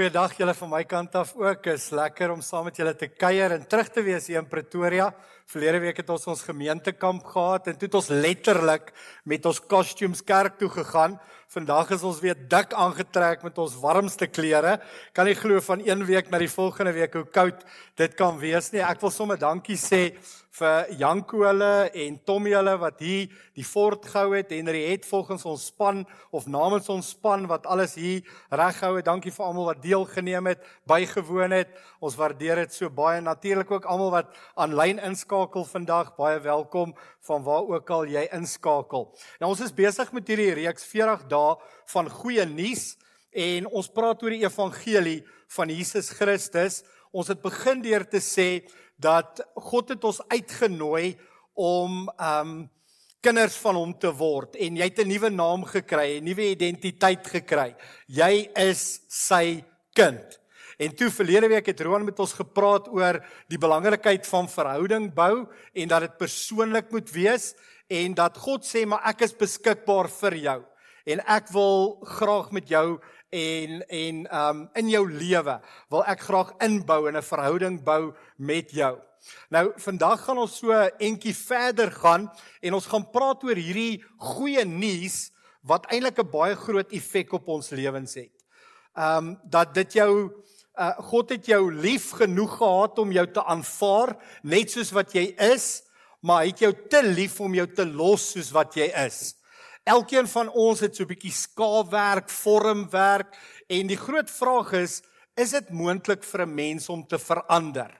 Goeiedag julle van my kant af ook. Is lekker om saam met julle te kuier en terug te wees hier in Pretoria. Verlede week het ons ons gemeentekamp gehad en toe het ons letterlik met ons costumes kerk toe gegaan. Vandag is ons weer dik aangetrek met ons warmste klere. Kan nie glo van een week na die volgende week hoe koud dit kan wees nie. Ek wil sommer dankie sê vir Janko hulle en Tommy hulle wat hier die fort gehou het en het volgens ons span of namens ons span wat alles hier reggehou het. Dankie vir almal wat deelgeneem het, bygewoon het. Ons waardeer dit so baie. Natuurlik ook almal wat aanlyn inskakel vandag. Baie welkom van waar ook al jy inskakel. Nou ons is besig met hierdie reeks 40 dae van goeie nuus en ons praat oor die evangelie van Jesus Christus. Ons het begin deur te sê dat God het ons uitgenooi om um kinders van hom te word en jy het 'n nuwe naam gekry, 'n nuwe identiteit gekry. Jy is sy kind. En toe verlede week het Roan met ons gepraat oor die belangrikheid van verhouding bou en dat dit persoonlik moet wees en dat God sê maar ek is beskikbaar vir jou en ek wil graag met jou en en um in jou lewe wil ek graag inbou en 'n verhouding bou met jou. Nou vandag gaan ons so entjie verder gaan en ons gaan praat oor hierdie goeie nuus wat eintlik 'n baie groot effek op ons lewens het. Um dat dit jou uh, God het jou lief genoeg gehad om jou te aanvaar net soos wat jy is, maar hy het jou te lief om jou te los soos wat jy is. Elkeen van ons het so 'n bietjie skaafwerk, vormwerk en die groot vraag is, is dit moontlik vir 'n mens om te verander?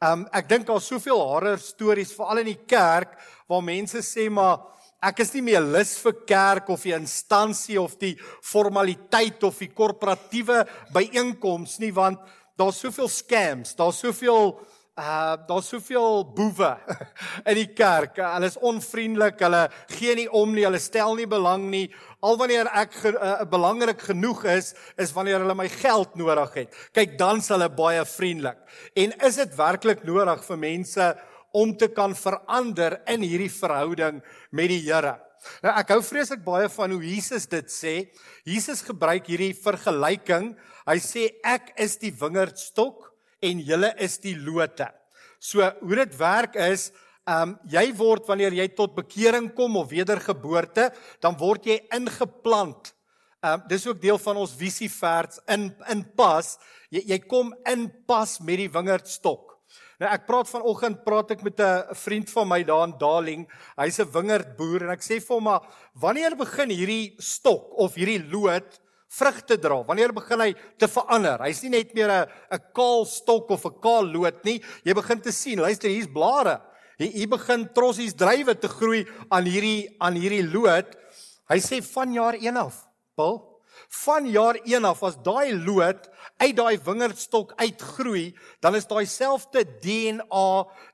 Um ek dink daar's soveel harde stories veral in die kerk waar mense sê maar ek is nie meer lus vir kerk of die instansie of die formaliteit of die korporatiewe byeenkomste nie want daar's soveel scams, daar's soveel uh daar's soveel boewe in die kerk. Hulle is onvriendelik, hulle gee nie om nie, hulle stel nie belang nie. Al wanneer ek ge, uh, belangrik genoeg is, is wanneer hulle my geld nodig het. Kyk, dan's hulle baie vriendelik. En is dit werklik nodig vir mense om te kan verander in hierdie verhouding met die Here? Nou ek hou vreeslik baie van hoe Jesus dit sê. Jesus gebruik hierdie vergelyking. Hy sê ek is die wingerdstok en julle is die lote. So hoe dit werk is, ehm um, jy word wanneer jy tot bekering kom of wedergeboorte, dan word jy ingeplant. Ehm um, dis ook deel van ons visieverts in in pas. Jy jy kom in pas met die wingerdstok. Nou ek praat vanoggend praat ek met 'n vriend van my daar in Darling. Hy's 'n wingerdboer en ek sê vir hom maar wanneer begin hierdie stok of hierdie loot vrugte dra. Wanneer begin hy te verander? Hy's nie net meer 'n 'n kaal stok of 'n kaal loot nie. Jy begin te sien, luister, hier's blare. Hier, hier begin trossies drywe te groei aan hierdie aan hierdie loot. Hy sê van jaar 1 af, Paul, van jaar 1 af as daai loot uit daai wingerdstok uitgroei, dan is daai selfde DNA,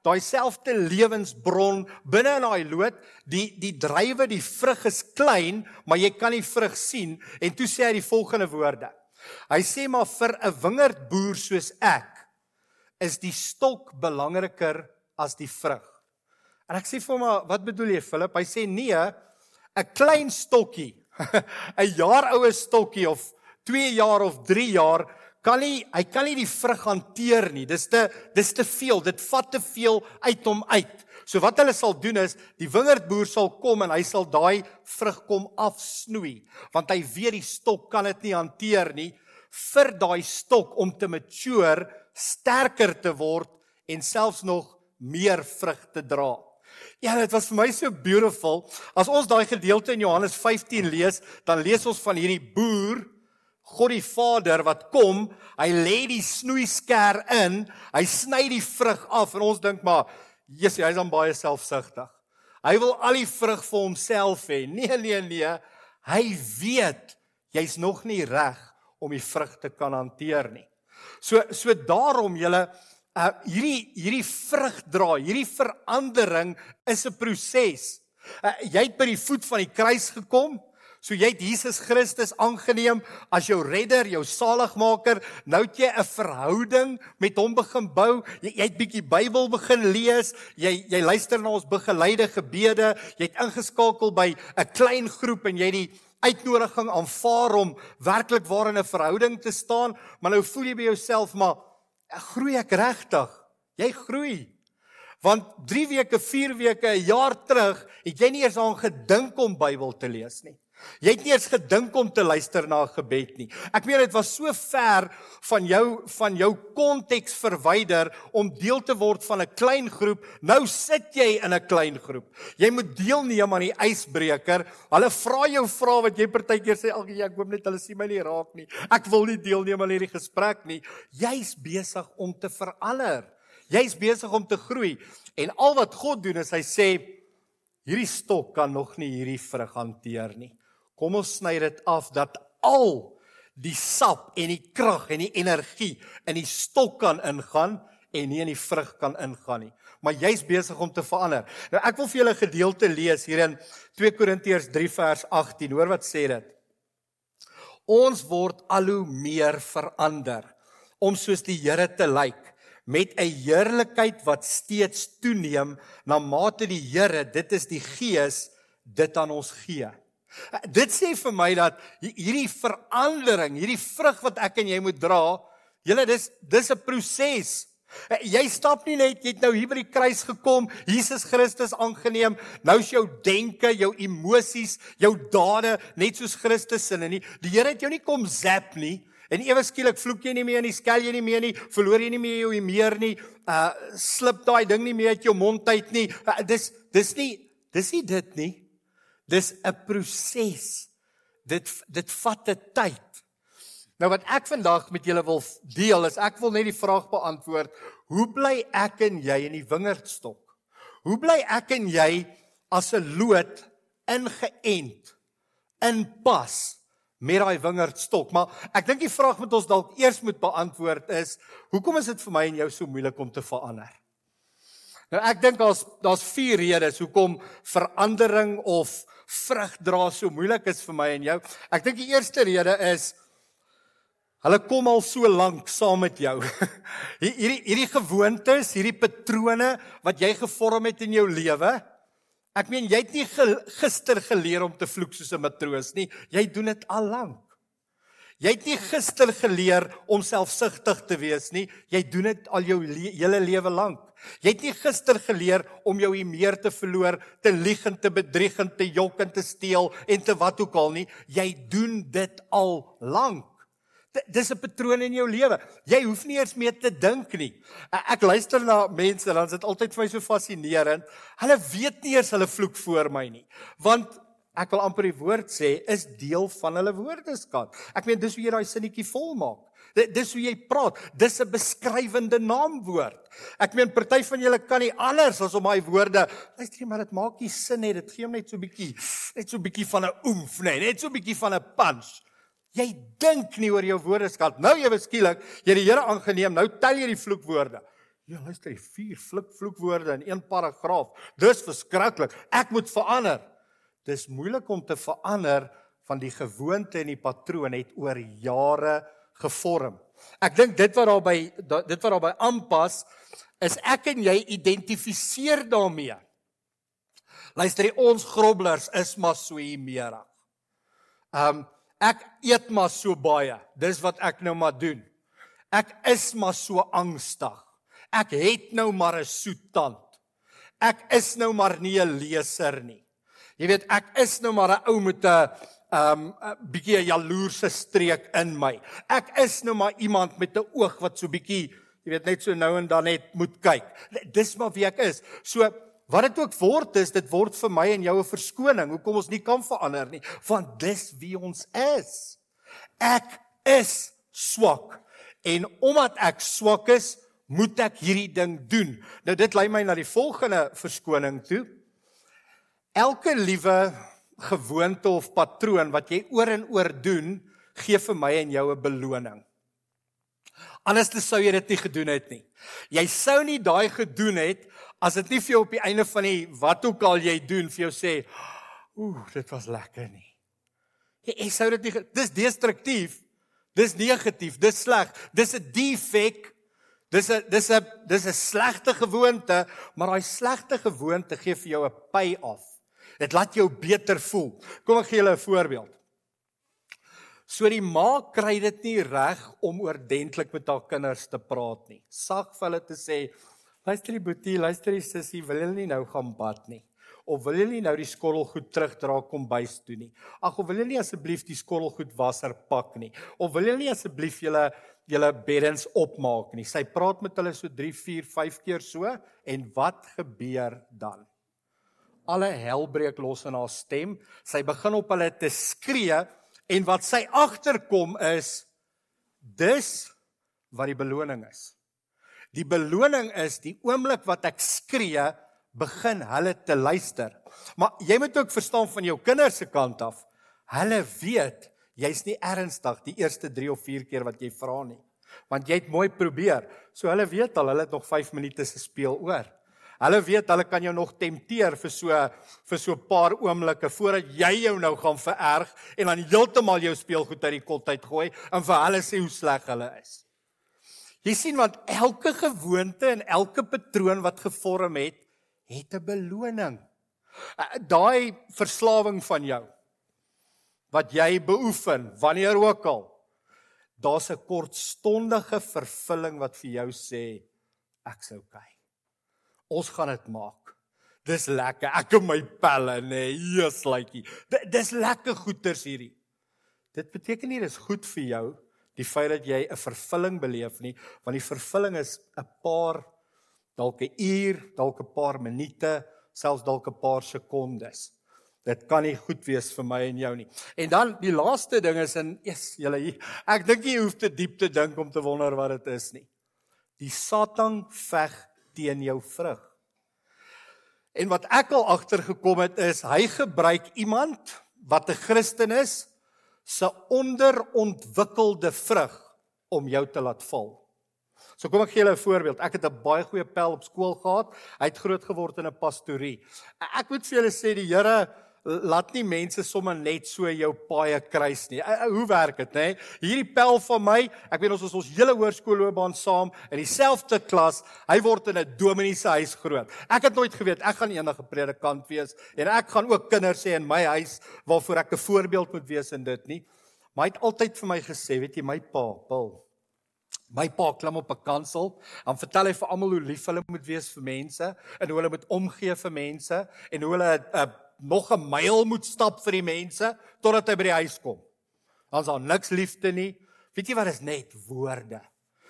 daai selfde lewensbron binne in daai loot, die die drywe, die vrug is klein, maar jy kan die vrug sien en toe sê hy die volgende woorde. Hy sê maar vir 'n wingerdboer soos ek is die stok belangriker as die vrug. En ek sê vir hom, wat bedoel jy Philip? Hy sê nee, 'n klein stokkie 'n jaar oue stokkie of 2 jaar of 3 jaar kan nie hy kan nie die vrug hanteer nie. Dis te dis te veel. Dit vat te veel uit hom uit. So wat hulle sal doen is die wingerdboer sal kom en hy sal daai vrug kom afsnoei want hy weet die stok kan dit nie hanteer nie vir daai stok om te mature, sterker te word en selfs nog meer vrug te dra. Ja, dit was vir my so beautiful. As ons daai gedeelte in Johannes 15 lees, dan lees ons van hierdie boer God die Vader wat kom, hy lê die snoeisker in, hy sny die vrug af en ons dink maar, Jesus, hy's dan baie selfsugtig. Hy wil al die vrug vir homself hê. Nee, nee, nee. Hy weet jy's nog nie reg om die vrug te kan hanteer nie. So so daarom julle uh hierdie hierdie vrug dra, hierdie verandering is 'n proses. Uh, jy het by die voet van die kruis gekom. So jy het Jesus Christus aangeneem as jou redder, jou saligmaker. Nou het jy 'n verhouding met hom begin bou. Jy, jy het bietjie Bybel begin lees. Jy jy luister na ons begeleide gebede. Jy het ingeskakel by 'n klein groep en jy het die uitnodiging aanvaar om werklik waar in 'n verhouding te staan. Maar nou voel jy by jouself maar groei ek regtig? Jy groei. Want 3 weke, 4 weke, 'n jaar terug, het jy nie eens aan gedink om Bybel te lees nie. Jy het nie eens gedink om te luister na 'n gebed nie. Ek meen dit was so ver van jou van jou konteks verwyder om deel te word van 'n klein groep. Nou sit jy in 'n klein groep. Jy moet deelneem aan die ysbreker. Hulle vra jou vra wat jy partykeer sê, "Ag, ek hoop net hulle sien my nie raak nie. Ek wil nie deelneem aan hierdie gesprek nie." Jy's besig om te verander. Jy's besig om te groei. En al wat God doen is hy sê hierdie stok kan nog nie hierdie vrug hanteer nie. Kom ons sny dit af dat al die sap en die krag en die energie in die stok kan ingaan en nie in die vrug kan ingaan nie. Maar jy's besig om te verander. Nou ek wil vir julle 'n gedeelte lees hier in 2 Korintiërs 3 vers 18. Hoor wat sê dit? Ons word al hoe meer verander om soos die Here te lyk met 'n heerlikheid wat steeds toeneem na mate die Here, dit is die Gees, dit aan ons gee. Dit sê vir my dat hierdie verandering, hierdie vrug wat ek en jy moet dra, julle dis dis 'n proses. Jy stap nie net jy het nou hier by die kruis gekom, Jesus Christus aangeneem, nou is jou denke, jou emosies, jou dade net soos Christus se nie. Die Here het jou nie kom zap nie. En ewe skielik vloek jy nie meer nie, skel jy nie meer nie, verloor jy nie meer jou meer nie, uh slip daai ding nie meer uit jou mond uit nie. Uh, dis dis nie dis nie dit nie. Dis 'n proses. Dit dit vat 'n tyd. Nou wat ek vandag met julle wil deel is ek wil net die vraag beantwoord, hoe bly ek en jy in die wingerdstok? Hoe bly ek en jy as 'n loot ingeënt in pas met daai wingerdstok? Maar ek dink die vraag wat ons dalk eers moet beantwoord is, hoekom is dit vir my en jou so moeilik om te verander? Nou ek dink daar's daar's vier redes hoekom verandering of vrug dra so moeilik is vir my en jou. Ek dink die eerste rede is hulle kom al so lank saam met jou. hierdie hierdie gewoontes, hierdie patrone wat jy gevorm het in jou lewe. Ek meen jy het nie gister geleer om te vloek soos 'n matroos nie. Jy doen dit al lank. Jy het nie gister geleer om selfsugtig te wees nie. Jy doen dit al jou le hele lewe lank. Jy het nie gister geleer om jou eer te verloor, te lieg en te bedrieg en te jok en te steel en te wat ook al nie. Jy doen dit al lank. Dis 'n patroon in jou lewe. Jy hoef nie eers meer te dink nie. Ek luister na mense en dan is dit altyd vir my so fascinerend. Hulle weet nie eers hulle vloek voor my nie. Want ek wil amper die woord sê is deel van hulle woordeskat. Ek meen dis hoe jy daai sinnetjie volmaak. Dis hoe jy praat. Dis 'n beskrywende naamwoord. Ek meen party van julle kan nie anders as om daai woorde, luister jy maar dit maak nie sin nie. Dit gee hom net so bietjie, net so bietjie van 'n oomf, nee, net so bietjie van 'n punch. Jy dink nie oor jou woordeskat. Nou jy beskielik, jy die Here aangeneem, nou tel jy die vloekwoorde. Ja, luister, jy vier vloek vloekwoorde in een paragraaf. Dis verskriklik. Ek moet verander. Dis moeilik om te verander van die gewoonte en die patroon het oor jare gevorm. Ek dink dit wat daarby dit wat daarby aanpas is ek en jy identifiseer daarmee. Luister, ons grobblers is maar so hiermeerig. Um ek eet maar so baie. Dis wat ek nou maar doen. Ek is maar so angstig. Ek het nou maar 'n soet tand. Ek is nou maar nie 'n leser nie. Jy weet, ek is nou maar 'n ou met 'n um 'n bietjie 'n jaloerse streek in my. Ek is nou maar iemand met 'n oog wat so bietjie, jy weet, net so nou en dan net moet kyk. Dis maar wie ek is. So wat dit ook word is, dit word vir my en jou 'n verskoning hoekom ons nie kan verander nie, want dis wie ons is. Ek is swak. En omdat ek swak is, moet ek hierdie ding doen. Nou dit lei my na die volgende verskoning toe. Elke liewe gewoonte of patroon wat jy oor en oor doen, gee vir my en jou 'n beloning. Anders sou jy dit nie gedoen het nie. Jy sou nie daai gedoen het as dit nie vir jou op die einde van die wat ook al jy doen vir jou sê, "Ooh, dit was lekker nie." Jy, jy sou dit nie dis destruktief. Dis negatief, dis sleg. Dis 'n defek. Dis 'n dis 'n dis 'n slegte gewoonte, maar daai slegte gewoonte gee vir jou 'n pay off. Dit laat jou beter voel. Kom ek gee julle 'n voorbeeld. So die ma kry dit nie reg om oordentlik met haar kinders te praat nie. Sag vir hulle te sê, luister die boetie, luister die sussie, wil julle nie nou gaan bad nie? Of wil julle nie nou die skottelgoed terugdra kom bys toe nie? Ag, of wil julle nie asseblief die skottelgoed wasser pak nie? Of wil julle nie asseblief julle julle beddens opmaak nie? Sy praat met hulle so 3, 4, 5 keer so en wat gebeur dan? Alle hel breek los in haar stem. Sy begin op hulle te skree En wat sy agterkom is dis wat die beloning is. Die beloning is die oomblik wat ek skree, begin hulle te luister. Maar jy moet ook verstaan van jou kinders se kant af. Hulle weet jy's nie ernstig die eerste 3 of 4 keer wat jy vra nie. Want jy het mooi probeer. So hulle weet al hulle het nog 5 minute se speel oor. Hulle weet hulle kan jou nog tempteer vir so vir so 'n paar oomblikke voordat jy jou nou gaan vererg en dan heeltemal jou speelgoed uit die kot uitgooi en vir hulle sê hoe sleg hulle is. Jy sien want elke gewoonte en elke patroon wat gevorm het, het 'n beloning. Eh, daai verslawing van jou wat jy beoefen wanneer ook al daar's 'n kortstondige vervulling wat vir jou sê ek's okay. Ons gaan dit maak. Dis lekker. Ek en my pelle, nê. Nee, Jesus likeie. Dis lekker goeters hierdie. Dit beteken nie dis goed vir jou die feit dat jy 'n vervulling beleef nie, want die vervulling is 'n paar dalk 'n uur, dalk 'n paar minute, selfs dalk 'n paar sekondes. Dit kan nie goed wees vir my en jou nie. En dan die laaste ding is in eers julle ek dink jy hoef te diep te dink om te wonder wat dit is nie. Die Satan veg teen jou vrug. En wat ek al agtergekom het is hy gebruik iemand wat 'n Christen is se onderontwikkelde vrug om jou te laat val. So kom ek gee julle 'n voorbeeld. Ek het 'n baie goeie pel op skool gehad. Hy het groot geword in 'n pastorie. Ek moet vir julle sê die Here laat nie mense sommer net so jou paie kruis nie. Hoe werk dit, nê? Hierdie pel van my, ek weet ons is ons hele hoërskoolloopbaan saam in dieselfde klas. Hy word in 'n dominee se huis groot. Ek het nooit geweet ek gaan 'n predikant wees en ek gaan ook kinders hê in my huis waarvoor ek 'n voorbeeld moet wees in dit nie. Maar hy het altyd vir my gesê, weet jy, my pa, Paul, My pa klim op 'n kansel en vertel hy vir almal hoe lief hulle moet wees vir mense en hoe hulle moet omgee vir mense en hoe hulle 'n nog 'n myl moet stap vir die mense totdat hy by die huis kom. Dan's daar niks liefde nie. Weet jy wat is net woorde?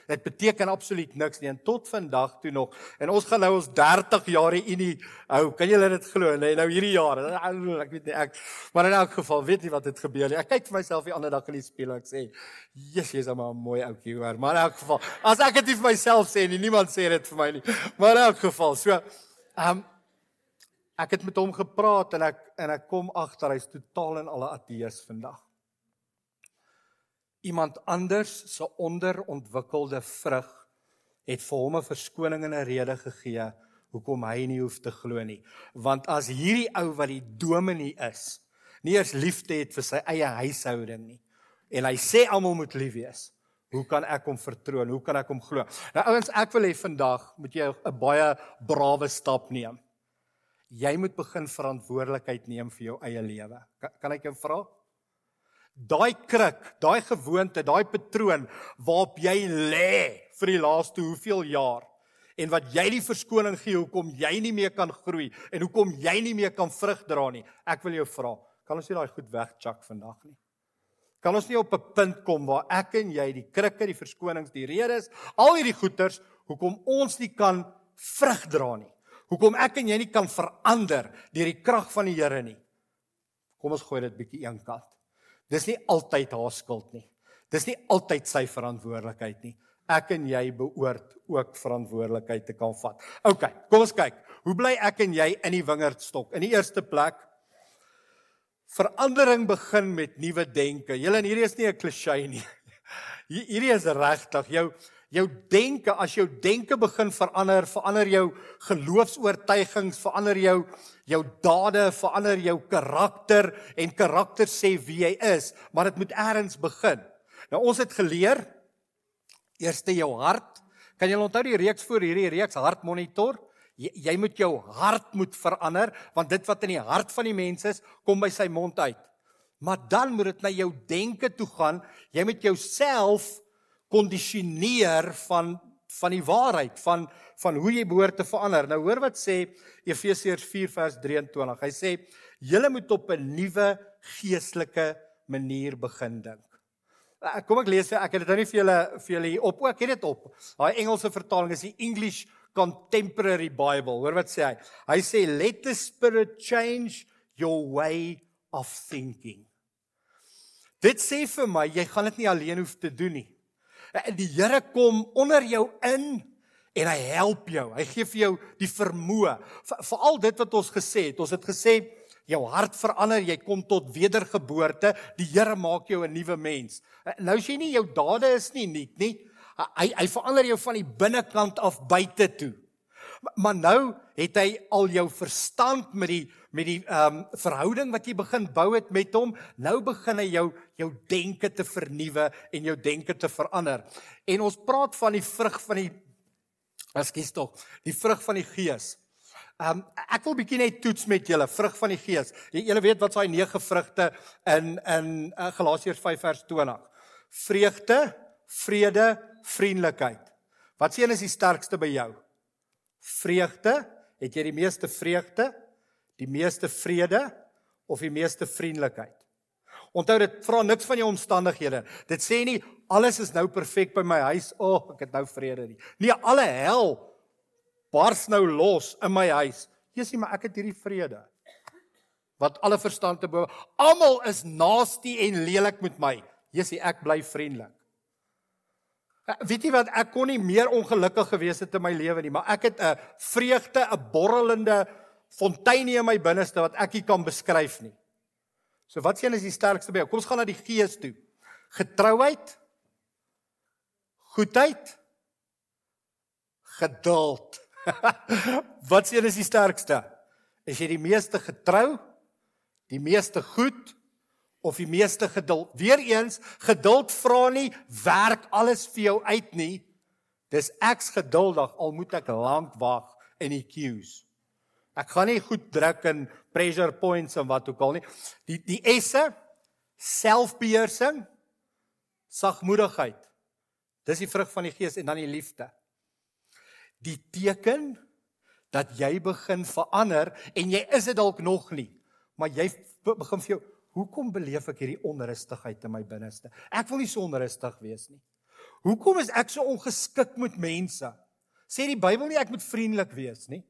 Dit beteken absoluut niks nie en tot vandag toe nog. En ons gaan nou ons 30 jaar in die ou, kan julle dit glo? Nee, nou hierdie jaar. Ek weet nie ek maar in elk geval weet nie wat het gebeur nie. Ek kyk vir myself die ander dag in die spieël en ek sê, "Jesus, jy's 'n mooi ouetjie hoor." Maar in elk geval, as ek dit vir myself sê en niemand sê dit vir my nie. Maar in elk geval, so ehm um, Ek het met hom gepraat en ek en ek kom agter hy's totaal en alle ateës vandag. Iemand anders se onderontwikkelde vrug het vir hom 'n verskoning en 'n rede gegee hoekom hy nie hoef te glo nie. Want as hierdie ou wat die dominee is, nie eers liefde het vir sy eie huishouding nie en hy sê almal moet lief wees, hoe kan ek hom vertroon? Hoe kan ek hom glo? Nou ouens, ek wil hê vandag moet jy 'n baie brawe stap neem jy moet begin verantwoordelikheid neem vir jou eie lewe. Kan, kan ek jou vra? Daai kruk, daai gewoonte, daai patroon waarop jy lê vir die laaste hoeveel jaar en wat jy die verskoning gee hoekom jy nie meer kan groei en hoekom jy nie meer kan vrug dra nie. Ek wil jou vra, kan ons nie daai goed wegchak vandag nie? Kan ons nie op 'n punt kom waar ek en jy die krikke, die verskonings, die redes, al hierdie goeters, hoekom ons nie kan vrug dra nie? Hoekom ek en jy nie kan verander deur die krag van die Here nie. Kom ons gooi dit bietjie een kant. Dis nie altyd haar skuld nie. Dis nie altyd sy verantwoordelikheid nie. Ek en jy behoort ook verantwoordelikheid te kan vat. OK, kom ons kyk. Hoe bly ek en jy in die wingerdstok? In die eerste plek verandering begin met nuwe denke. Julle en hierdie is nie 'n klise nie. Hierdie is regtig jou jou denke as jou denke begin verander, verander jou geloofs-oortuigings, verander jou jou dade, verander jou karakter en karakter sê wie jy is, maar dit moet eers begin. Nou ons het geleer eerste jou hart. Kan jy onthou die reeks voor hierdie reeks hartmonitor? Jy, jy moet jou hart moet verander want dit wat in die hart van die mens is, kom by sy mond uit. Maar dan moet dit na jou denke toe gaan. Jy moet jouself kondisioneer van van die waarheid van van hoe jy behoort te verander. Nou hoor wat sê Efesiërs 4 vers 23. Hy sê julle moet op 'n nuwe geestelike manier begin dink. Kom ek lees vir ek het dit nou nie vir julle vir julle hier op ook het dit op. Daai Engelse vertaling is die English Contemporary Bible. Hoor wat sê hy? Hy sê let the spirit change your way of thinking. Dit sê vir my jy gaan dit nie alleen hoef te doen nie. Die Here kom onder jou in en hy help jou. Hy gee vir jou die vermoë. Veral dit wat ons gesê het. Ons het gesê jou hart verander, jy kom tot wedergeboorte. Die Here maak jou 'n nuwe mens. Nou as jy nie jou dade is nie nuut nie, hy hy verander jou van die binnekant af buite toe. Maar nou het hy al jou verstand met die met die ehm um, verhouding wat jy begin bou het met hom, nou begin hy jou jou denke te vernuwe en jou denke te verander. En ons praat van die vrug van die Ekskuus tog, die vrug van die gees. Ehm um, ek wil bietjie net toets met julle vrug van die gees. Julle weet wat is daai nege vrugte in in uh, Galasiërs 5 vers 20. Vreugde, vrede, vriendelikheid. Wat sien is die sterkste by jou? Vreugde, het jy die meeste vreugde? Die meeste vrede of die meeste vriendelikheid. Onthou dit vra niks van jou omstandighede. Dit sê nie alles is nou perfek by my huis. O, oh, ek het nou vrede nie. Nee, alle hel bars nou los in my huis. Jesus, maar ek het hierdie vrede. Wat alle verstand te bo. Almal is nasty en lelik met my. Jesus, ek bly vriendelik. Eh, weet jy wat ek kon nie meer ongelukkig gewees het in my lewe nie, maar ek het 'n vreugde, 'n borrelende fontein in my binneste wat ek nie kan beskryf nie. So wat sien is die sterkste by jou? Kom ons gaan na die gees toe. Getrouheid, goedheid, geduld. wat sien is die sterkste? Is jy die meeste getrou, die meeste goed of die meeste geduld? Weereens, geduld vra nie werk alles vir jou uit nie. Dis ek's geduldig al moet ek lank wag in die queues. Ek gaan nie goed druk in pressure points en wat ook al nie. Die die esse selfbeheersing, sagmoedigheid. Dis die vrug van die gees en dan die liefde. Die teken dat jy begin verander en jy is dit dalk nog nie, maar jy begin vir jou Hoekom beleef ek hierdie onrustigheid in my binneste? Ek wil nie so onrustig wees nie. Hoekom is ek so ongeskik met mense? Sê die Bybel nie ek moet vriendelik wees nie?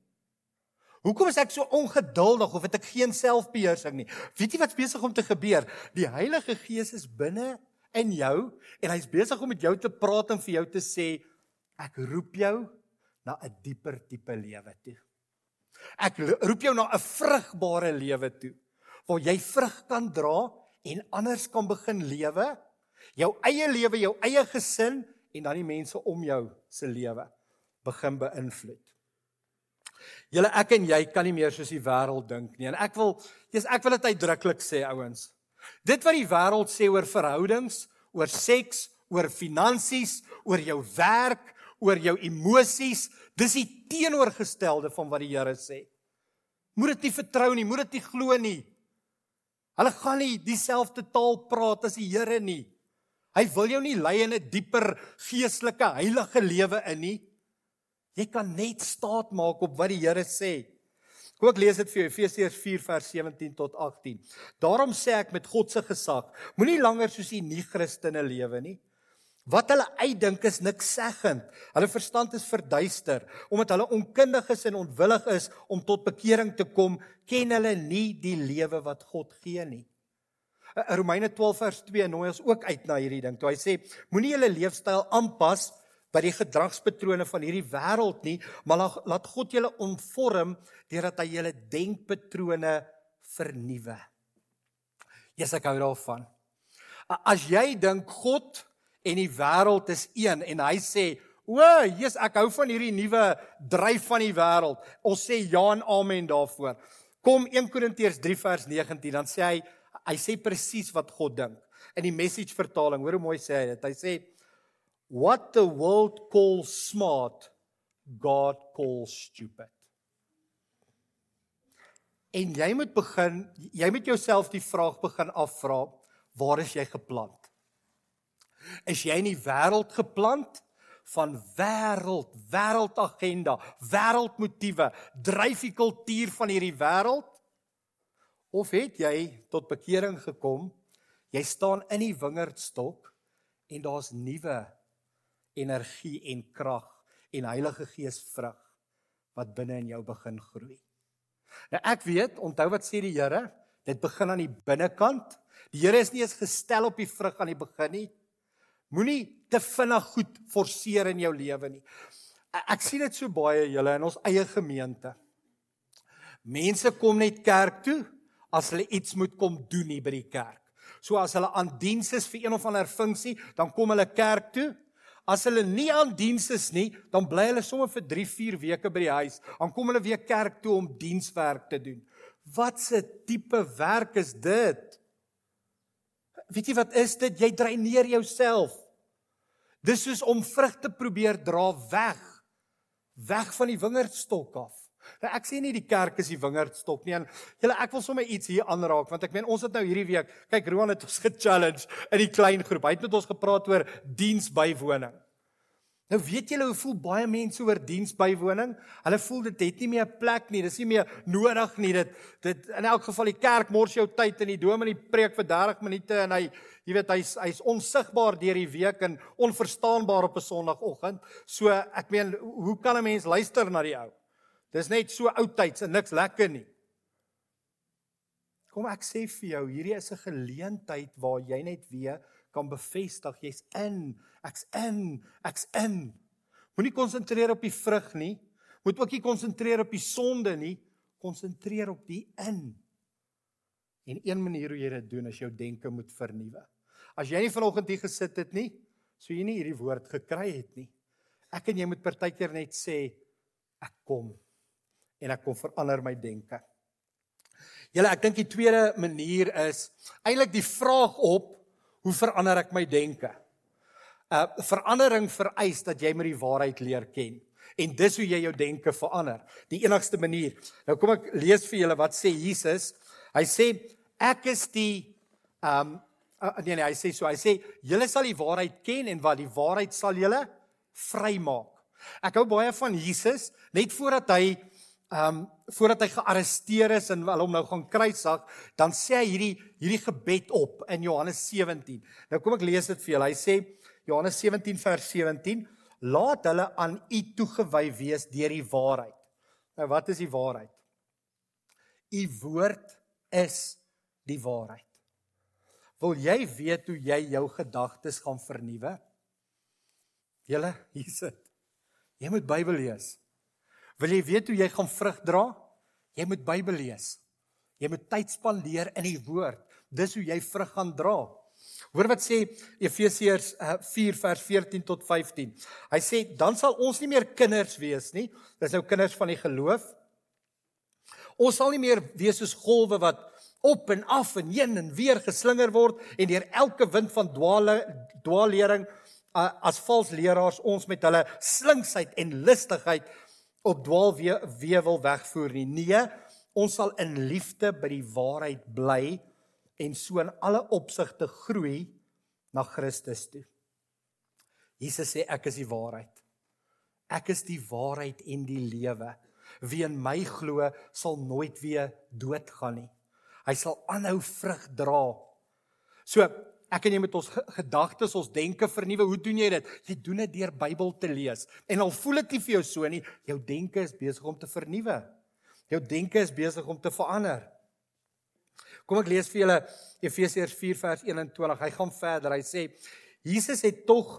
Hoekom is ek so ongeduldig of het ek geen selfbeheersing nie? Weet jy wat's besig om te gebeur? Die Heilige Gees is binne in jou en hy's besig om met jou te praat en vir jou te sê ek roep jou na 'n dieper diepe lewe toe. Ek roep jou na 'n vrugbare lewe toe waar jy vrug kan dra en anders kan begin lewe, jou eie lewe, jou eie gesin en dan die mense om jou se lewe begin beïnvloed. Julle ek en jy kan nie meer soos die wêreld dink nie. En ek wil jy's ek wil dit uitdruklik sê ouens. Dit wat die wêreld sê oor verhoudings, oor seks, oor finansies, oor jou werk, oor jou emosies, dis die teenoorgestelde van wat die Here sê. Moet dit nie vertrou nie, moet dit nie glo nie. Hulle gaan nie dieselfde taal praat as die Here nie. Hy wil jou nie lei in 'n dieper geestelike heilige lewe in nie. Jy kan net staat maak op wat die Here sê. Kom ek lees dit vir jou Efesiërs 4 vers 17 tot 18. Daarom sê ek met God se gesag, moenie langer soos die nie-Christene lewe nie. Wat hulle uitdink is niks seggend. Hulle verstand is verduister omdat hulle onkundig is en onwillig is om tot bekering te kom, ken hulle nie die lewe wat God gee nie. Uh, Romeine 12 vers 2 nooi ons ook uit na hierdie ding. Toe hy sê moenie julle leefstyl aanpas by die gedragspatrone van hierdie wêreld nie, maar laat God julle omvorm deurdat hy julle denkpatrone vernuwe. Jesus ek hou daarvan. As jy dink God en die wêreld is een en hy sê, "O, Jesus, ek hou van hierdie nuwe dryf van die wêreld." Ons sê ja en amen daarvoor. Kom 1 Korintiërs 3 vers 19, dan sê hy hy sê presies wat God dink. In die message vertaling, hoor hoe mooi sê hy dit. Hy sê what the world calls smart, God calls stupid. En jy moet begin, jy moet jouself die vraag begin afvra, waar is jy geplant? Is jy in die wêreld geplant van wêreld, wêreldagenda, wêreldmotiewe, dryf die kultuur van hierdie wêreld? Of het jy tot bekering gekom? Jy staan in die wingerdstok en daar's nuwe energie en krag en Heilige Gees vrug wat binne in jou begin groei. Nou ek weet, onthou wat sê die Here, dit begin aan die binnekant. Die Here is nie eens gestel op die vrug aan die begin nie. Moenie te vinnig goed forceer in jou lewe nie. Ek sien dit so baie julle in ons eie gemeente. Mense kom net kerk toe as hulle iets moet kom doen hier by die kerk. So as hulle aan diens is vir een of ander funksie, dan kom hulle kerk toe. As hulle nie aan diens is nie, dan bly hulle sommer vir 3, 4 weke by die huis. Dan kom hulle weer kerk toe om dienswerk te doen. Wat 'n tipe werk is dit? Weet jy wat is dit? Jy dreineer jouself. Dis soos om vrugte probeer dra weg. Weg van die wingerdstok af. Nou ek sê nie die kerk is die wingerdstok nie. Julle ek wil sommer iets hier aanraak want ek meen ons het nou hierdie week, kyk Roan het ons ge-challenge in die klein groep. Hy het met ons gepraat oor diensbywoning. Nou weet julle hoe voel baie mense oor diensbywoning? Hulle voel dit het nie meer 'n plek nie. Dis nie meer nodig nie. Dit dit in elk geval die kerk mors jou tyd in die dominee preek vir 30 minute en hy jy weet hy's hy's onsigbaar deur die week en onverstaanbaar op 'n Sondagoggend. So ek meen, hoe kan 'n mens luister na die ou? Dis net so oudtyds en niks lekker nie. Kom ek sê vir jou, hierdie is 'n geleentheid waar jy net weer kan bevestig jy's in, ek's in, ek's in. Moenie konsentreer op die vrug nie. Moet ook nie konsentreer op die sonde nie. Konsentreer op die in. En een manier hoe jy dit doen is jou denke moet vernuwe. As jy nie vanoggend hier gesit het nie, sou jy nie hierdie woord gekry het nie. Ek en jy moet partykeer net sê ek kom en ek kom verander my denke. Julle, ek dink die tweede manier is eintlik die vraag op hoe verander ek my denke? Uh verandering vereis dat jy met die waarheid leer ken en dis hoe jy jou denke verander. Die enigste manier. Nou kom ek lees vir julle wat sê Jesus. Hy sê ek is die um uh, nee nee, hy sê so, hy sê julle sal die waarheid ken en wat die waarheid sal julle vrymaak. Ek hou baie van Jesus net voordat hy um voordat hy gearresteer is en hulle hom nou gaan kruisig, dan sê hy hierdie hierdie gebed op in Johannes 17. Nou kom ek lees dit vir julle. Hy sê Johannes 17 vers 17, laat hulle aan u toegewy wees deur die waarheid. Nou wat is die waarheid? U woord is die waarheid. Wil jy weet hoe jy jou gedagtes gaan vernuwe? Julle, hier sit. Jy moet Bybel lees. Wil jy weet hoe jy gaan vrug dra? Jy moet Bybel lees. Jy moet tyd spandeer in die woord. Dis hoe jy vrug gaan dra. Hoor wat sê Efesiërs 4 vers 14 tot 15. Hy sê dan sal ons nie meer kinders wees nie. Dis nou kinders van die geloof. Ons sal nie meer wees soos golwe wat op en af en heen en weer geslinger word en deur elke wind van dwaale dwaallering uh, as vals leraars ons met hulle slinksheid en listigheid op dwaalwewel wegvoer nie. Nee, ons sal in liefde by die waarheid bly en so in alle opsigte groei na Christus toe. Jesus sê ek is die waarheid. Ek is die waarheid en die lewe. Wie in my glo, sal nooit weer doodgaan nie. Hy sal aanhou vrug dra. So, ek en jy met ons gedagtes, ons denke vernuwe. Hoe doen jy dit? Jy doen dit deur Bybel te lees. En al voel dit nie vir jou so nie, jou denke is besig om te vernuwe. Jou denke is besig om te verander. Kom ek lees vir julle Efesiërs 4 vers 21. Hy gaan verder. Hy sê Jesus het tog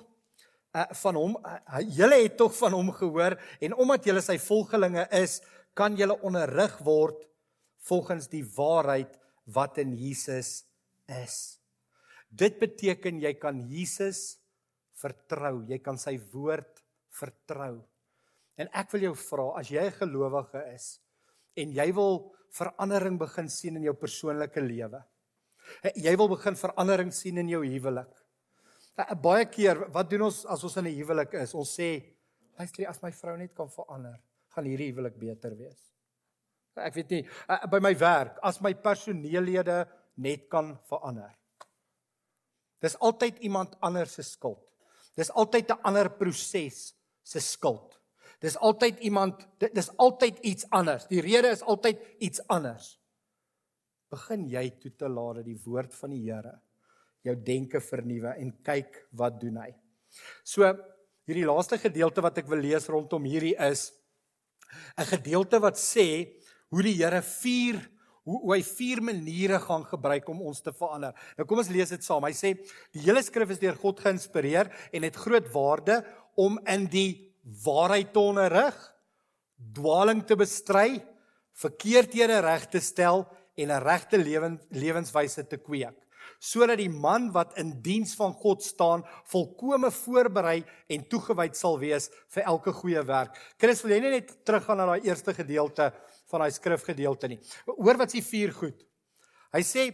uh, van hom uh, julle het tog van hom gehoor en omdat julle sy volgelinge is, kan julle onderrig word volgens die waarheid wat in Jesus is. Dit beteken jy kan Jesus vertrou. Jy kan sy woord vertrou. En ek wil jou vra as jy 'n gelowige is en jy wil verandering begin sien in jou persoonlike lewe. Jy wil begin verandering sien in jou huwelik. Baie keer, wat doen ons as ons in 'n huwelik is? Ons sê, luister, as my vrou net kan verander, gaan hierdie huwelik beter wees. Ek weet nie, by my werk, as my personeellede net kan verander. Dis altyd iemand anders se skuld. Dis altyd 'n ander proses se skuld. Dis altyd iemand dis altyd iets anders. Die rede is altyd iets anders. Begin jy toe te laat dat die woord van die Here jou denke vernuwe en kyk wat doen hy. So hierdie laaste gedeelte wat ek wil lees rondom hierdie is 'n gedeelte wat sê hoe die Here vier hoe hoe hy vier maniere gaan gebruik om ons te verander. Nou kom ons lees dit saam. Hy sê die hele skrif is deur God geïnspireer en het groot waarde om in die waarheid te onderrig, dwaaling te bestry, verkeerdhede reg te stel en 'n regte lewens lewenswyse te kweek sodat die man wat in diens van God staan volkome voorberei en toegewyd sal wees vir elke goeie werk. Chris, wil jy net teruggaan na daai eerste gedeelte van daai skrifgedeelte nie? Hoor wat s'ie vier goed. Hy sê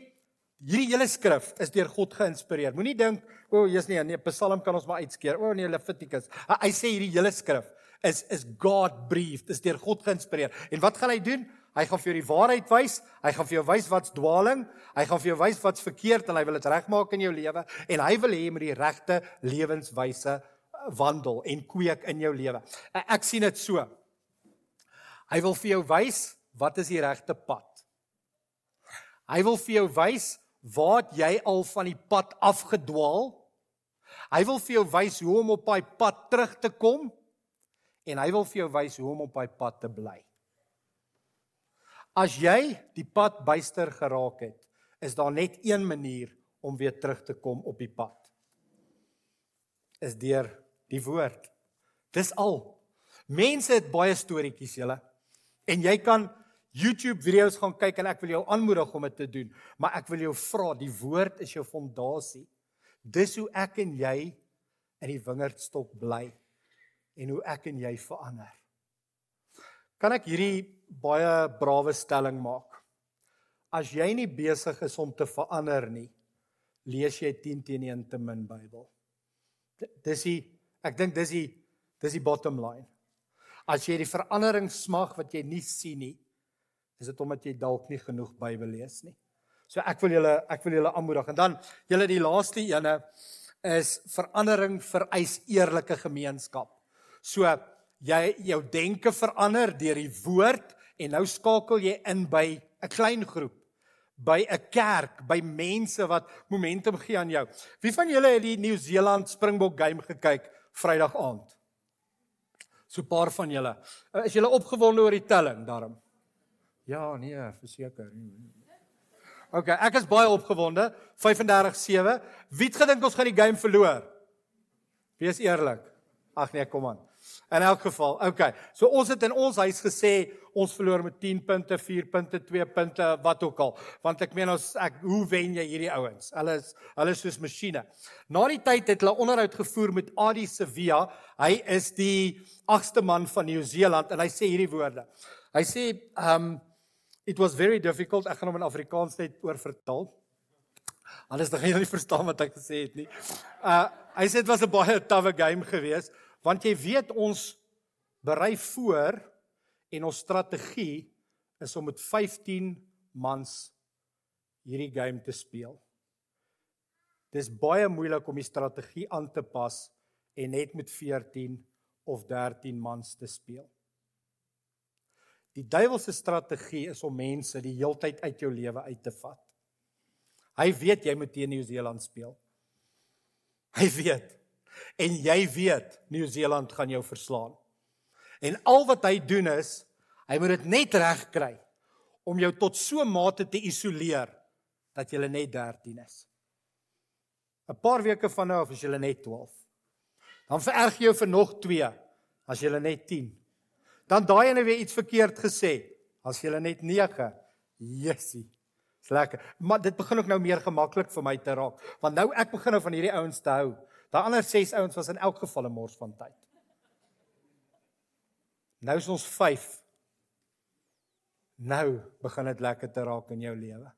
hierdie hele skrif is deur God geïnspireer. Moenie dink, o, oh, jy's nie, nee, Psalm kan ons maar uitskeer. O oh, nee, Levitikus. Hy sê hierdie hele skrif is is God breathed, is deur God geïnspireer. En wat gaan hy doen? Hy gaan vir jou die waarheid wys. Hy gaan vir jou wys wat's dwaaling. Hy gaan vir jou wys wat's verkeerd en hy wil dit regmaak in jou lewe en hy wil hê jy moet die regte lewenswyse wandel en kweek in jou lewe. Ek sien dit so. Hy wil vir jou wys wat is die regte pad. Hy wil vir jou wys waar jy al van die pad afgedwaal. Hy wil vir jou wys hoe om op daai pad terug te kom en hy wil vir jou wys hoe om op daai pad te bly. As jy die pad byster geraak het, is daar net een manier om weer terug te kom op die pad. Is deur die woord. Dis al. Mense het baie storieetjies, julle. En jy kan YouTube video's gaan kyk en ek wil jou aanmoedig om dit te doen, maar ek wil jou vra, die woord is jou fondasie. Dis hoe ek en jy in die wingerdstok bly en hoe ek en jy verander. Kan ek hierdie baie brawe stelling maak? As jy nie besig is om te verander nie, lees jy 10 teen 1 te min Bybel. Dis die ek dink dis die dis die bottom line. As jy die verandering smag wat jy nie sien nie, is dit omdat jy dalk nie genoeg Bybel lees nie. So ek wil julle ek wil julle aanmoedig en dan julle die laaste ene is verandering vereis eerlike gemeenskap. So jy jou denke verander deur die woord en nou skakel jy in by 'n klein groep by 'n kerk, by mense wat momentum gee aan jou. Wie van julle het die Nieu-Seeland Springbok game gekyk Vrydag aand? So 'n paar van julle. Is julle opgewonde oor die telling daarom? Ja, nee, verseker. OK, ek is baie opgewonde. 35-7. Wie het gedink ons gaan die game verloor? Wees eerlik. Ag nee, kom aan. In elk geval, okay. So ons het in ons huis gesê ons verloor met 10 punte, 4 punte, 2 punte, wat ook al. Want ek meen ons ek hoe wen jy hierdie ouens? Hulle is hulle is soos masjiene. Na die tyd het hulle onderhoud gevoer met Adi Sevilla. Hy is die agste man van Nieu-Seeland en hy sê hierdie woorde. Hy sê um it was very difficult. Ek gaan hom in Afrikaans net oorvertaal. Anders dan gaan jy nie verstaan wat ek gesê het nie. Uh hy sê dit was 'n baie tawe game geweest want jy weet ons berei voor en ons strategie is om met 15 mans hierdie game te speel. Dis baie moeilik om die strategie aan te pas en net met 14 of 13 mans te speel. Die duiwelse strategie is om mense die heeltyd uit jou lewe uit te vat. Hy weet jy moet teen Nieu-Seeland speel. Hy weet en jy weet Nieu-Seeland gaan jou verslaan. En al wat hy doen is, hy moet dit net reg kry om jou tot so 'n mate te isoleer dat julle net 13 is. 'n Paar weke van nou af is julle net 12. Dan vererg jy jou vir nog 2 as julle net 10. Dan daai ene weer iets verkeerd gesê as julle net 9. Jessie. Dis lekker. Maar dit begin ook nou meer gemaklik vir my te raak, want nou ek begin nou van hierdie ouens te hou. Daai ander 6 ouens was in elk geval 'n mors van tyd. Nou is ons 5. Nou begin dit lekker te raak in jou lewe.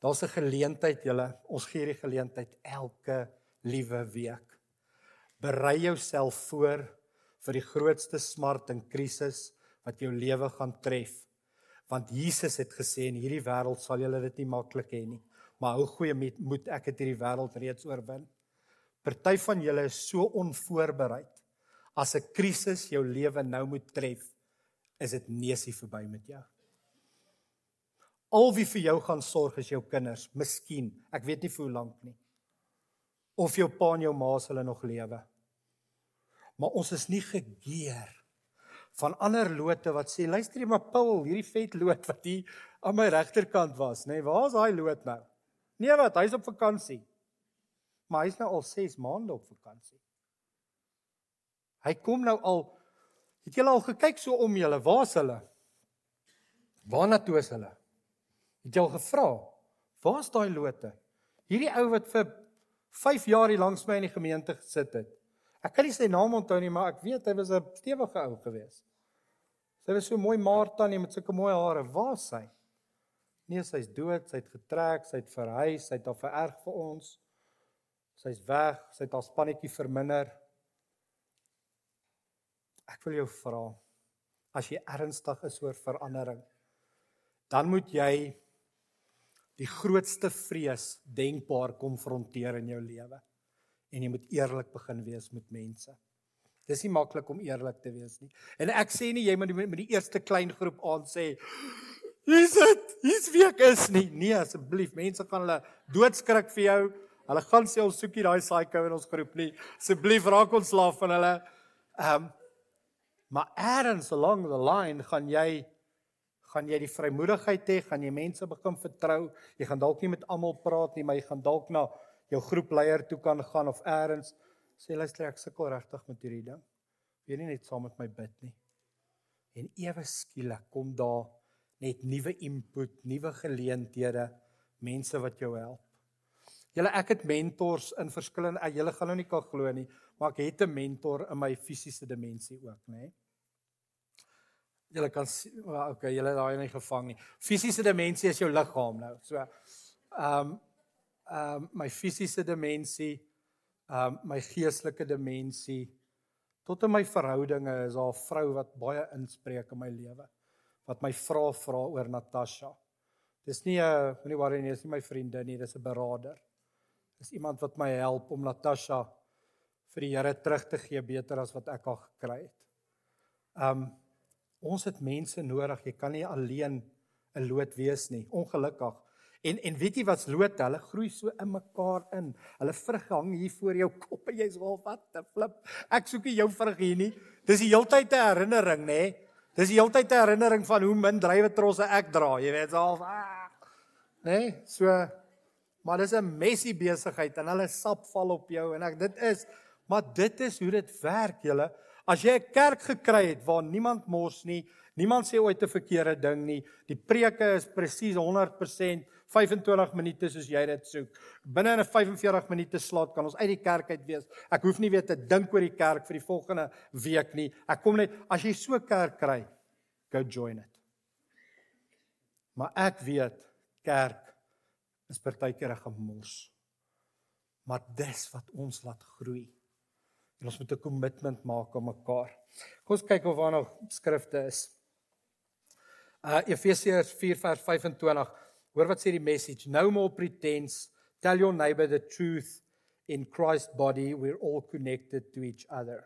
Daar's 'n geleentheid julle, ons gee hierdie geleentheid elke liewe week. Berei jouself voor vir die grootste smart en krisis wat jou lewe gaan tref. Want Jesus het gesê in hierdie wêreld sal julle dit nie maklik hê nie, maar hou goeie moed, ek het hierdie wêreld reeds oorwin. Party van julle is so onvoorbereid as 'n krisis jou lewe nou moet tref, is dit neusie verby met jou. Al wie vir jou gaan sorg is jou kinders, miskien, ek weet nie vir hoe lank nie. Of jou pa en jou ma se hulle nog lewe. Maar ons is nie gegeer van ander lote wat sê luister jy maar Paul, hierdie vet loot wat hier aan my regterkant was, nê? Nee, Waar is daai loot nou? Nee wat, hy's op vakansie. Maar hy's nou al 6 maande op vakansie. Hy kom nou al het julle al gekyk so om julle, waar's hulle? Waarna toe is hulle? Het jy al gevra? Waar's daai lote? Hierdie ou wat vir 5 jaar hier langs my in die gemeente gesit het. Ek kan nie sy naam onthou nie, maar ek weet hy was 'n stewige ou gewees. Sy was so mooi Martha nie met sulke mooi hare. Waar's sy? Nee, sy's dood, sy't getrek, sy't verhuis, sy't al vererg vir ons. Sy's weg, sy't haar spannetjie verminder. Ek wil jou vra as jy ernstig is oor verandering, dan moet jy die grootste vrees denkbaar konfronteer in jou lewe en jy moet eerlik begin wees met mense. Dis nie maklik om eerlik te wees nie. En ek sê nie jy moet met die eerste klein groep aan sê Hier's dit. Hier's wie ek is nie. Nee, asseblief, mense gaan hulle doodskrik vir jou. Hulle gaan sê ons soekie daai psycho in ons groep nie. Asseblief raak ons slaaf van hulle. Ehm um, Maar eers along the line gaan jy gaan jy die vrymoedigheid hê, gaan jy mense begin vertrou. Jy gaan dalk nie met almal praat nie, maar jy gaan dalk na jou groepleier toe kan gaan of eers sê luister ek sukkel regtig met hierdie ding. Wil nie net saam met my bid nie. En ewe skielik kom daar net nuwe input, nuwe geleenthede, mense wat jou help. Julle ek het mentors in verskillende julle gaan nou nie kan glo nie, maar ek het 'n mentor in my fisiese dimensie ook, nê. Julle kan well, okay, julle daai nie gevang nie. Fisiese dimensie is jou liggaam nou. So ehm um, ehm um, my fisiese dimensie, ehm um, my geestelike dimensie tot in my verhoudinge is daar 'n vrou wat baie inspreek in my lewe. Wat my vra vra oor Natasha. Dis nie 'n moenie worry nie, dis nie my vriendin nie, dis 'n beraader. Dis iemand wat my help om Natasha vir die Here terug te gee beter as wat ek al gekry het. Um ons het mense nodig. Jy kan nie alleen 'n lood wees nie. Ongelukkig. En en weet jy wat's lood? Hulle groei so in mekaar in. Hulle vrug hang hier voor jou kop en jy's al wat te flip. Ek soek nie jou vrug hier nie. Dis die heeltyd 'n herinnering, nê? Dis die heeltyd 'n herinnering van hoe min drywe trosse ek dra. Jy weet al, ah, nê? So maar dis 'n messy besigheid en hulle sap val op jou en ek dit is Maar dit is hoe dit werk, julle. As jy 'n kerk gekry het waar niemand mors nie, niemand sê ooit 'n verkeerde ding nie, die preke is presies 100% 25 minute soos jy dit soek. Binne 'n 45 minute slot kan ons uit die kerk uit wees. Ek hoef nie weer te dink oor die kerk vir die volgende week nie. Ek kom net as jy so kerk kry, go join it. Maar ek weet kerk is partykeer 'n gemors. Maar dis wat ons laat groei. En ons moet 'n kommitment maak aan mekaar. Kom ons kyk of daar nog skrifte is. Uh Efesiërs 4 vers 25. Hoor wat sê die message? No more pretense. Tell your neighbor the truth. In Christ's body we're all connected to each other.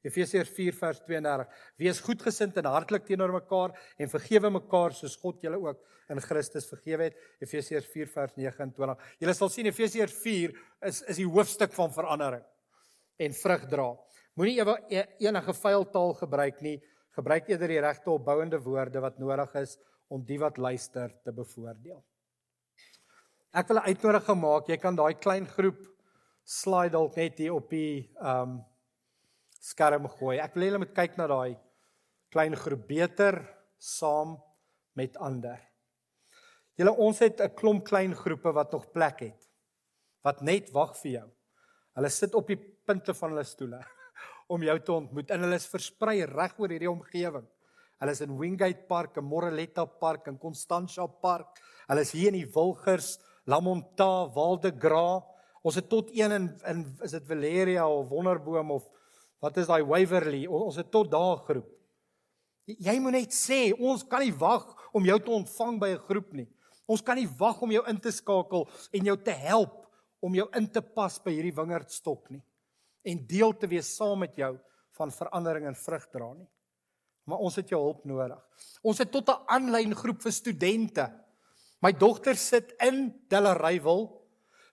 Efesiërs 4 vers 32. Wees goedgesind en hartlik teenoor mekaar en vergewe mekaar soos God julle ook in Christus vergewe het. Efesiërs 4 vers 29. Julle sal sien Efesiërs 4 is is die hoofstuk van verandering en vrug dra. Moenie e-, enige vuil taal gebruik nie. Gebruik eerder die regte opbouende woorde wat nodig is om die wat luister te bevoordeel. Ek wil 'n uitnodiging maak. Jy kan daai klein groep slide dalk net hier op die ehm um, skerm gooi. Ek wil hê julle moet kyk na daai klein groep beter saam met ander. Julle ons het 'n klomp klein groepe wat nog plek het. Wat net wag vir jou. Hulle sit op die punte van hulle stoele om jou te ontmoet en hulle is versprei reg oor hierdie omgewing. Hulle is in Wingate Park, in Moreletta Park, in Constantia Park. Hulle is hier in die Wilgers, Lamonta, Waldegra. Ons het tot een in in is dit Valeria of Wonderboom of wat is daai Waverly? Ons het tot daar groep. Jy moet net sê, ons kan nie wag om jou te ontvang by 'n groep nie. Ons kan nie wag om jou in te skakel en jou te help om jou in te pas by hierdie wingerdstok nie en deel te wees saam met jou van verandering en vrug dra nie. Maar ons het jou hulp nodig. Ons het tot 'n aanlyn groep vir studente. My dogter sit in Delareyville.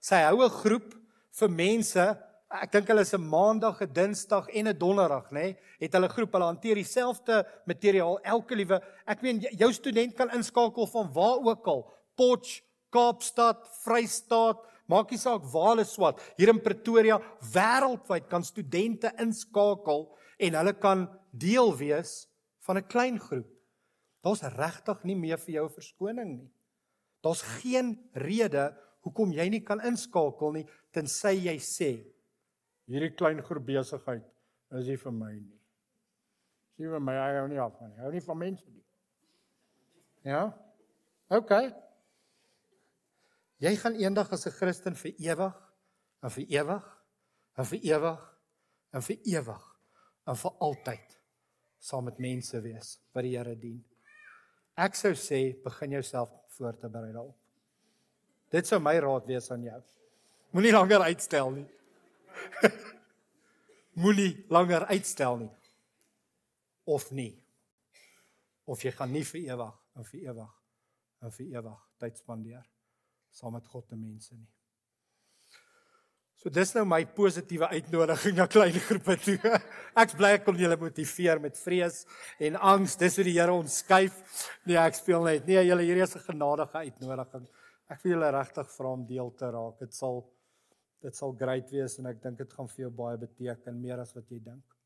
Sy hou 'n groep vir mense. Ek dink hulle is 'n maandag, 'n dinsdag en 'n donderdag, nê? Het hulle groep, hulle hanteer dieselfde materiaal elke liewe. Ek meen jou student kan inskakel van waar ook al. Potch, Kaapstad, Vrystaat, maak nie saak waar hulle swat. Hier in Pretoria, wêreldwyd kan studente inskakel en hulle kan deel wees van 'n klein groep. Daar's regtig nie meer vir jou verskoning nie. Daar's geen rede hoekom jy nie kan inskakel nie tensy jy sê hierdie klein groep besigheid is nie vir my nie. Sien vir my hy hou nie af van nie. Hou nie van mense nie. Ja? OK. Jy gaan eendag as 'n Christen vir ewig en vir ewig en vir ewig en vir ewig en vir altyd saam met mense wees wat die Here dien. Ek sou sê begin jouself voor te berei daarop. Dit sou my raad wees aan jou. Moenie langer uitstel nie. Moenie langer uitstel nie. Of nie. Of jy gaan nie vir ewig en vir ewig en vir ewig tyd spandeer saam met God en mense nie. So dis nou my positiewe uitnodiging na klein groepe toe. Ek's bly ek kon julle motiveer met vrees en angs. Dis hoe die Here ons skuif. Nee, ek speel net. Nee, julle hierdie is 'n genadige uitnodiging. Ek wil julle regtig vra om deel te raak. Dit sal dit sal great wees en ek dink dit gaan vir jou baie beteken meer as wat jy dink.